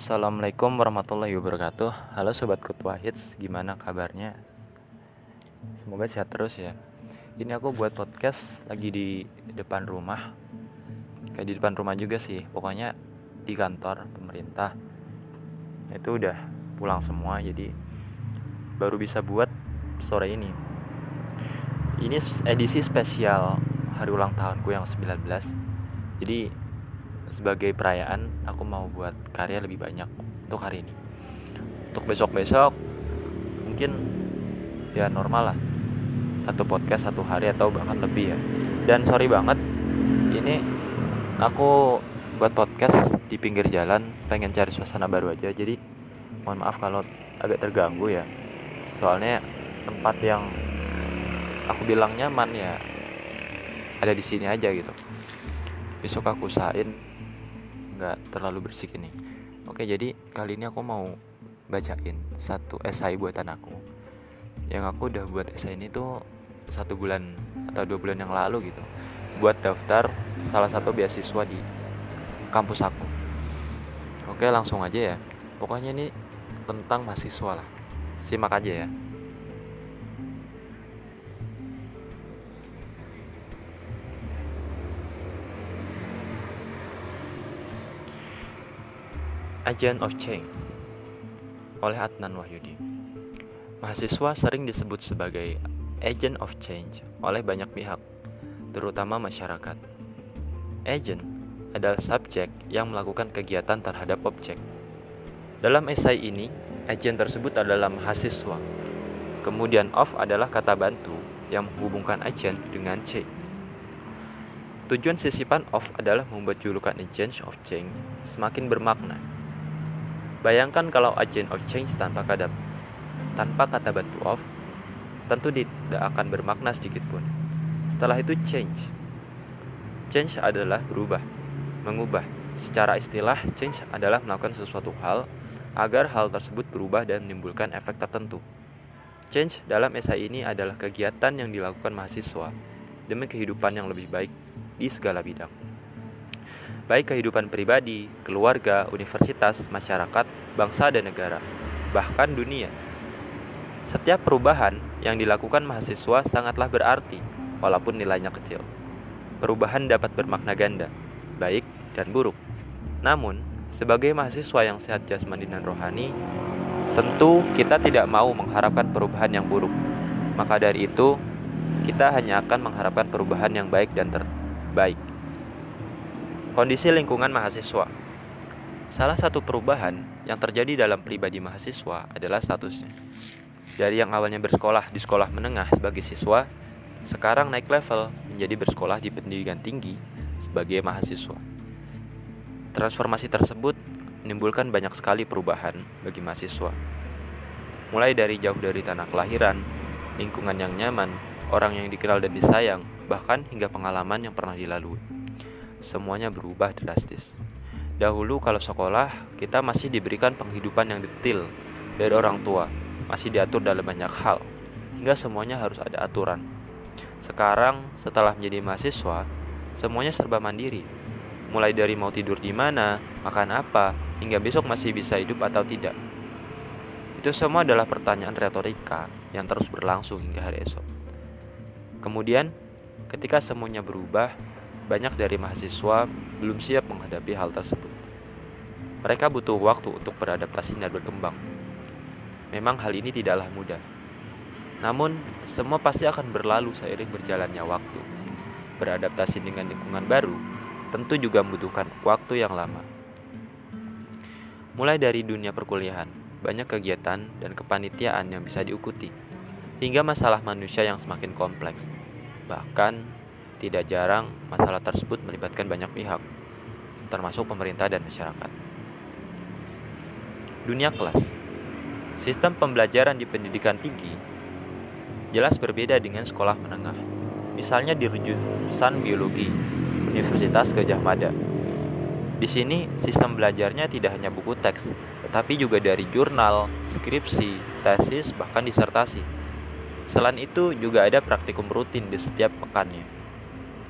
Assalamualaikum warahmatullahi wabarakatuh. Halo Sobat Kutwa Hits, gimana kabarnya? Semoga sehat terus ya. Ini aku buat podcast lagi di depan rumah. Kayak di depan rumah juga sih Pokoknya di kantor pemerintah. Itu udah pulang semua Jadi baru bisa buat sore ini. Ini edisi spesial hari ulang tahunku yang 19 Jadi sebagai perayaan aku mau buat karya lebih banyak untuk hari ini. Untuk besok-besok mungkin ya normal lah. Satu podcast satu hari atau bahkan lebih ya. Dan sorry banget ini aku buat podcast di pinggir jalan pengen cari suasana baru aja. Jadi mohon maaf kalau agak terganggu ya. Soalnya tempat yang aku bilang nyaman ya ada di sini aja gitu. Besok aku usahain nggak terlalu bersih ini. Oke jadi kali ini aku mau bacain satu esai buatan aku. Yang aku udah buat esai ini tuh satu bulan atau dua bulan yang lalu gitu. Buat daftar salah satu beasiswa di kampus aku. Oke langsung aja ya. Pokoknya ini tentang mahasiswa lah. Simak aja ya Agent of Change oleh Adnan Wahyudi. Mahasiswa sering disebut sebagai agent of change oleh banyak pihak, terutama masyarakat. Agent adalah subjek yang melakukan kegiatan terhadap objek. Dalam esai ini, agent tersebut adalah mahasiswa. Kemudian of adalah kata bantu yang menghubungkan agent dengan change. Tujuan sisipan of adalah membuat julukan agent of change semakin bermakna Bayangkan kalau agent of change tanpa kata tanpa kata bantu of tentu tidak akan bermakna sedikit pun. Setelah itu change. Change adalah berubah, mengubah. Secara istilah, change adalah melakukan sesuatu hal agar hal tersebut berubah dan menimbulkan efek tertentu. Change dalam esai ini adalah kegiatan yang dilakukan mahasiswa demi kehidupan yang lebih baik di segala bidang baik kehidupan pribadi, keluarga, universitas, masyarakat, bangsa, dan negara, bahkan dunia. Setiap perubahan yang dilakukan mahasiswa sangatlah berarti, walaupun nilainya kecil. Perubahan dapat bermakna ganda, baik dan buruk. Namun, sebagai mahasiswa yang sehat jasmani dan rohani, tentu kita tidak mau mengharapkan perubahan yang buruk. Maka dari itu, kita hanya akan mengharapkan perubahan yang baik dan terbaik. Kondisi lingkungan mahasiswa. Salah satu perubahan yang terjadi dalam pribadi mahasiswa adalah statusnya. Dari yang awalnya bersekolah di sekolah menengah sebagai siswa, sekarang naik level menjadi bersekolah di pendidikan tinggi sebagai mahasiswa. Transformasi tersebut menimbulkan banyak sekali perubahan bagi mahasiswa. Mulai dari jauh dari tanah kelahiran, lingkungan yang nyaman, orang yang dikenal dan disayang, bahkan hingga pengalaman yang pernah dilalui semuanya berubah drastis. Dahulu kalau sekolah, kita masih diberikan penghidupan yang detail dari orang tua, masih diatur dalam banyak hal, hingga semuanya harus ada aturan. Sekarang, setelah menjadi mahasiswa, semuanya serba mandiri. Mulai dari mau tidur di mana, makan apa, hingga besok masih bisa hidup atau tidak. Itu semua adalah pertanyaan retorika yang terus berlangsung hingga hari esok. Kemudian, ketika semuanya berubah, banyak dari mahasiswa belum siap menghadapi hal tersebut. Mereka butuh waktu untuk beradaptasi dan berkembang. Memang hal ini tidaklah mudah. Namun, semua pasti akan berlalu seiring berjalannya waktu. Beradaptasi dengan lingkungan baru tentu juga membutuhkan waktu yang lama. Mulai dari dunia perkuliahan, banyak kegiatan dan kepanitiaan yang bisa diikuti, hingga masalah manusia yang semakin kompleks. Bahkan, tidak jarang masalah tersebut melibatkan banyak pihak, termasuk pemerintah dan masyarakat. Dunia kelas Sistem pembelajaran di pendidikan tinggi jelas berbeda dengan sekolah menengah. Misalnya di jurusan biologi Universitas Gajah Mada. Di sini sistem belajarnya tidak hanya buku teks, tetapi juga dari jurnal, skripsi, tesis, bahkan disertasi. Selain itu juga ada praktikum rutin di setiap pekannya.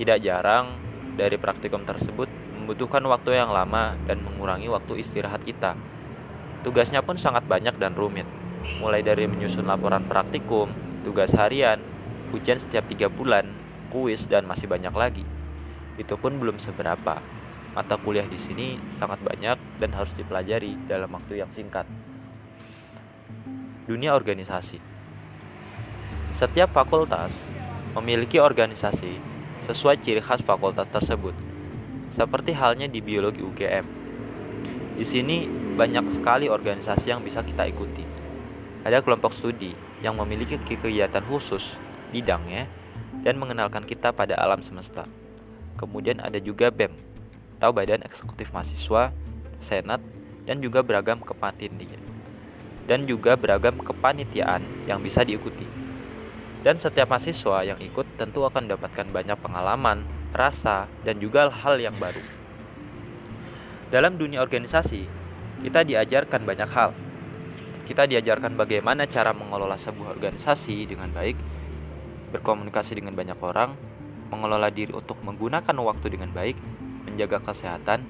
Tidak jarang dari praktikum tersebut membutuhkan waktu yang lama dan mengurangi waktu istirahat kita Tugasnya pun sangat banyak dan rumit, mulai dari menyusun laporan praktikum, tugas harian, ujian setiap tiga bulan, kuis, dan masih banyak lagi. Itu pun belum seberapa. Mata kuliah di sini sangat banyak dan harus dipelajari dalam waktu yang singkat. Dunia organisasi Setiap fakultas memiliki organisasi sesuai ciri khas fakultas tersebut, seperti halnya di biologi UGM. Di sini banyak sekali organisasi yang bisa kita ikuti. Ada kelompok studi yang memiliki kegiatan khusus bidangnya dan mengenalkan kita pada alam semesta. Kemudian ada juga BEM, atau Badan Eksekutif Mahasiswa, Senat, dan juga beragam kepanitiaan. Dan juga beragam kepanitiaan yang bisa diikuti. Dan setiap mahasiswa yang ikut tentu akan mendapatkan banyak pengalaman, rasa, dan juga hal yang baru. Dalam dunia organisasi, kita diajarkan banyak hal. Kita diajarkan bagaimana cara mengelola sebuah organisasi dengan baik, berkomunikasi dengan banyak orang, mengelola diri untuk menggunakan waktu dengan baik, menjaga kesehatan,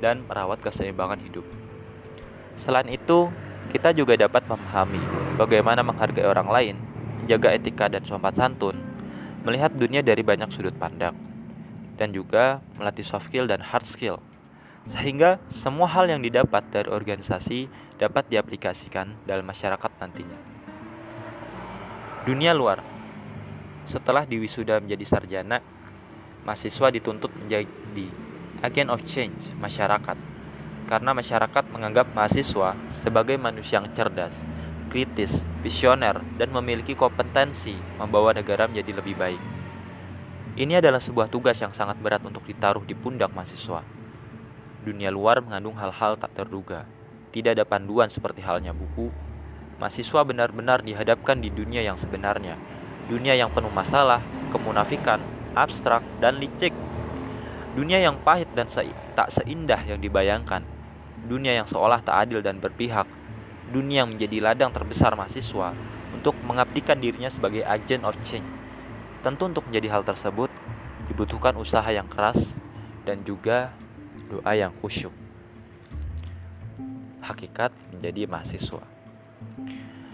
dan merawat keseimbangan hidup. Selain itu, kita juga dapat memahami bagaimana menghargai orang lain, menjaga etika dan sopan santun, melihat dunia dari banyak sudut pandang, dan juga melatih soft skill dan hard skill sehingga semua hal yang didapat dari organisasi dapat diaplikasikan dalam masyarakat nantinya. Dunia luar Setelah diwisuda menjadi sarjana, mahasiswa dituntut menjadi agen of change masyarakat karena masyarakat menganggap mahasiswa sebagai manusia yang cerdas, kritis, visioner, dan memiliki kompetensi membawa negara menjadi lebih baik. Ini adalah sebuah tugas yang sangat berat untuk ditaruh di pundak mahasiswa dunia luar mengandung hal-hal tak terduga. Tidak ada panduan seperti halnya buku. Mahasiswa benar-benar dihadapkan di dunia yang sebenarnya. Dunia yang penuh masalah, kemunafikan, abstrak, dan licik. Dunia yang pahit dan se tak seindah yang dibayangkan. Dunia yang seolah tak adil dan berpihak. Dunia menjadi ladang terbesar mahasiswa untuk mengabdikan dirinya sebagai agent of change. Tentu untuk menjadi hal tersebut dibutuhkan usaha yang keras dan juga doa yang khusyuk. Hakikat menjadi mahasiswa.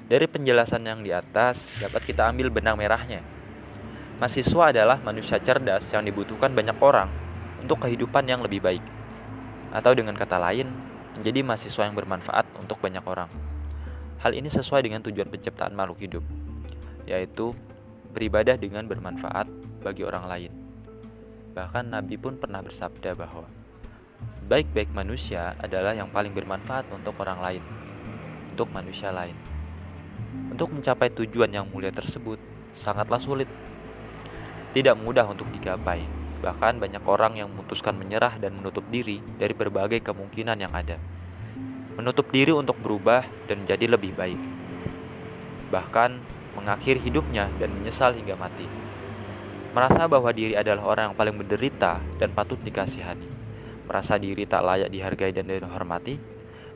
Dari penjelasan yang di atas dapat kita ambil benang merahnya. Mahasiswa adalah manusia cerdas yang dibutuhkan banyak orang untuk kehidupan yang lebih baik. Atau dengan kata lain, menjadi mahasiswa yang bermanfaat untuk banyak orang. Hal ini sesuai dengan tujuan penciptaan makhluk hidup, yaitu beribadah dengan bermanfaat bagi orang lain. Bahkan Nabi pun pernah bersabda bahwa Baik-baik manusia adalah yang paling bermanfaat untuk orang lain, untuk manusia lain. Untuk mencapai tujuan yang mulia tersebut sangatlah sulit. Tidak mudah untuk digapai. Bahkan banyak orang yang memutuskan menyerah dan menutup diri dari berbagai kemungkinan yang ada. Menutup diri untuk berubah dan menjadi lebih baik. Bahkan mengakhiri hidupnya dan menyesal hingga mati. Merasa bahwa diri adalah orang yang paling menderita dan patut dikasihani merasa diri tak layak dihargai dan dihormati,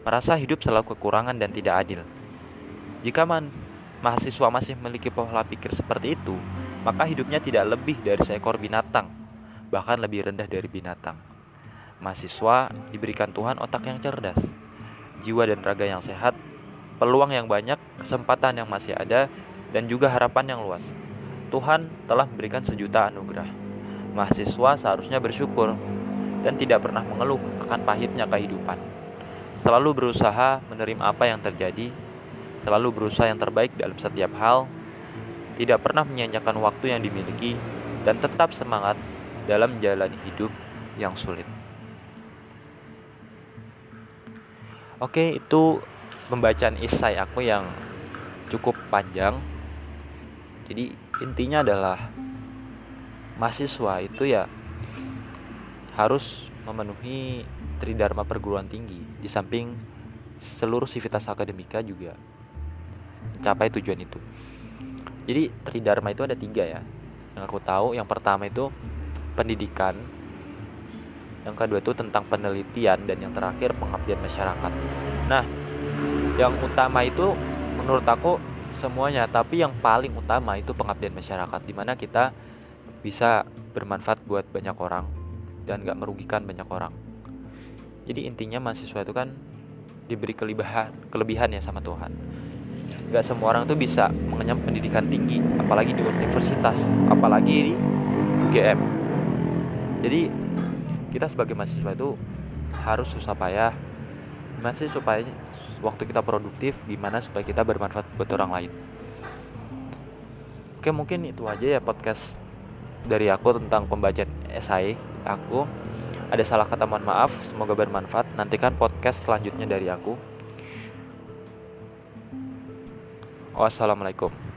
merasa hidup selalu kekurangan dan tidak adil. Jika man, mahasiswa masih memiliki pola pikir seperti itu, maka hidupnya tidak lebih dari seekor binatang, bahkan lebih rendah dari binatang. Mahasiswa diberikan Tuhan otak yang cerdas, jiwa dan raga yang sehat, peluang yang banyak, kesempatan yang masih ada, dan juga harapan yang luas. Tuhan telah memberikan sejuta anugerah. Mahasiswa seharusnya bersyukur dan tidak pernah mengeluh akan pahitnya kehidupan. Selalu berusaha menerima apa yang terjadi, selalu berusaha yang terbaik dalam setiap hal, tidak pernah menyanyikan waktu yang dimiliki, dan tetap semangat dalam menjalani hidup yang sulit. Oke, itu pembacaan isai aku yang cukup panjang. Jadi intinya adalah mahasiswa itu ya harus memenuhi tridharma perguruan tinggi di samping seluruh sivitas akademika juga mencapai tujuan itu jadi tridharma itu ada tiga ya yang aku tahu yang pertama itu pendidikan yang kedua itu tentang penelitian dan yang terakhir pengabdian masyarakat. Nah yang utama itu menurut aku semuanya tapi yang paling utama itu pengabdian masyarakat di mana kita bisa bermanfaat buat banyak orang dan gak merugikan banyak orang. Jadi intinya mahasiswa itu kan diberi kelebihan kelebihan ya sama Tuhan. Gak semua orang tuh bisa mengenyam pendidikan tinggi apalagi di universitas apalagi di UGM jadi kita sebagai mahasiswa itu harus susah payah. Masih supaya waktu kita produktif gimana supaya kita bermanfaat buat orang lain? Oke mungkin itu aja ya podcast dari aku tentang pembacaan esai aku. Ada salah kata mohon maaf. Semoga bermanfaat. Nantikan podcast selanjutnya dari aku. Wassalamualaikum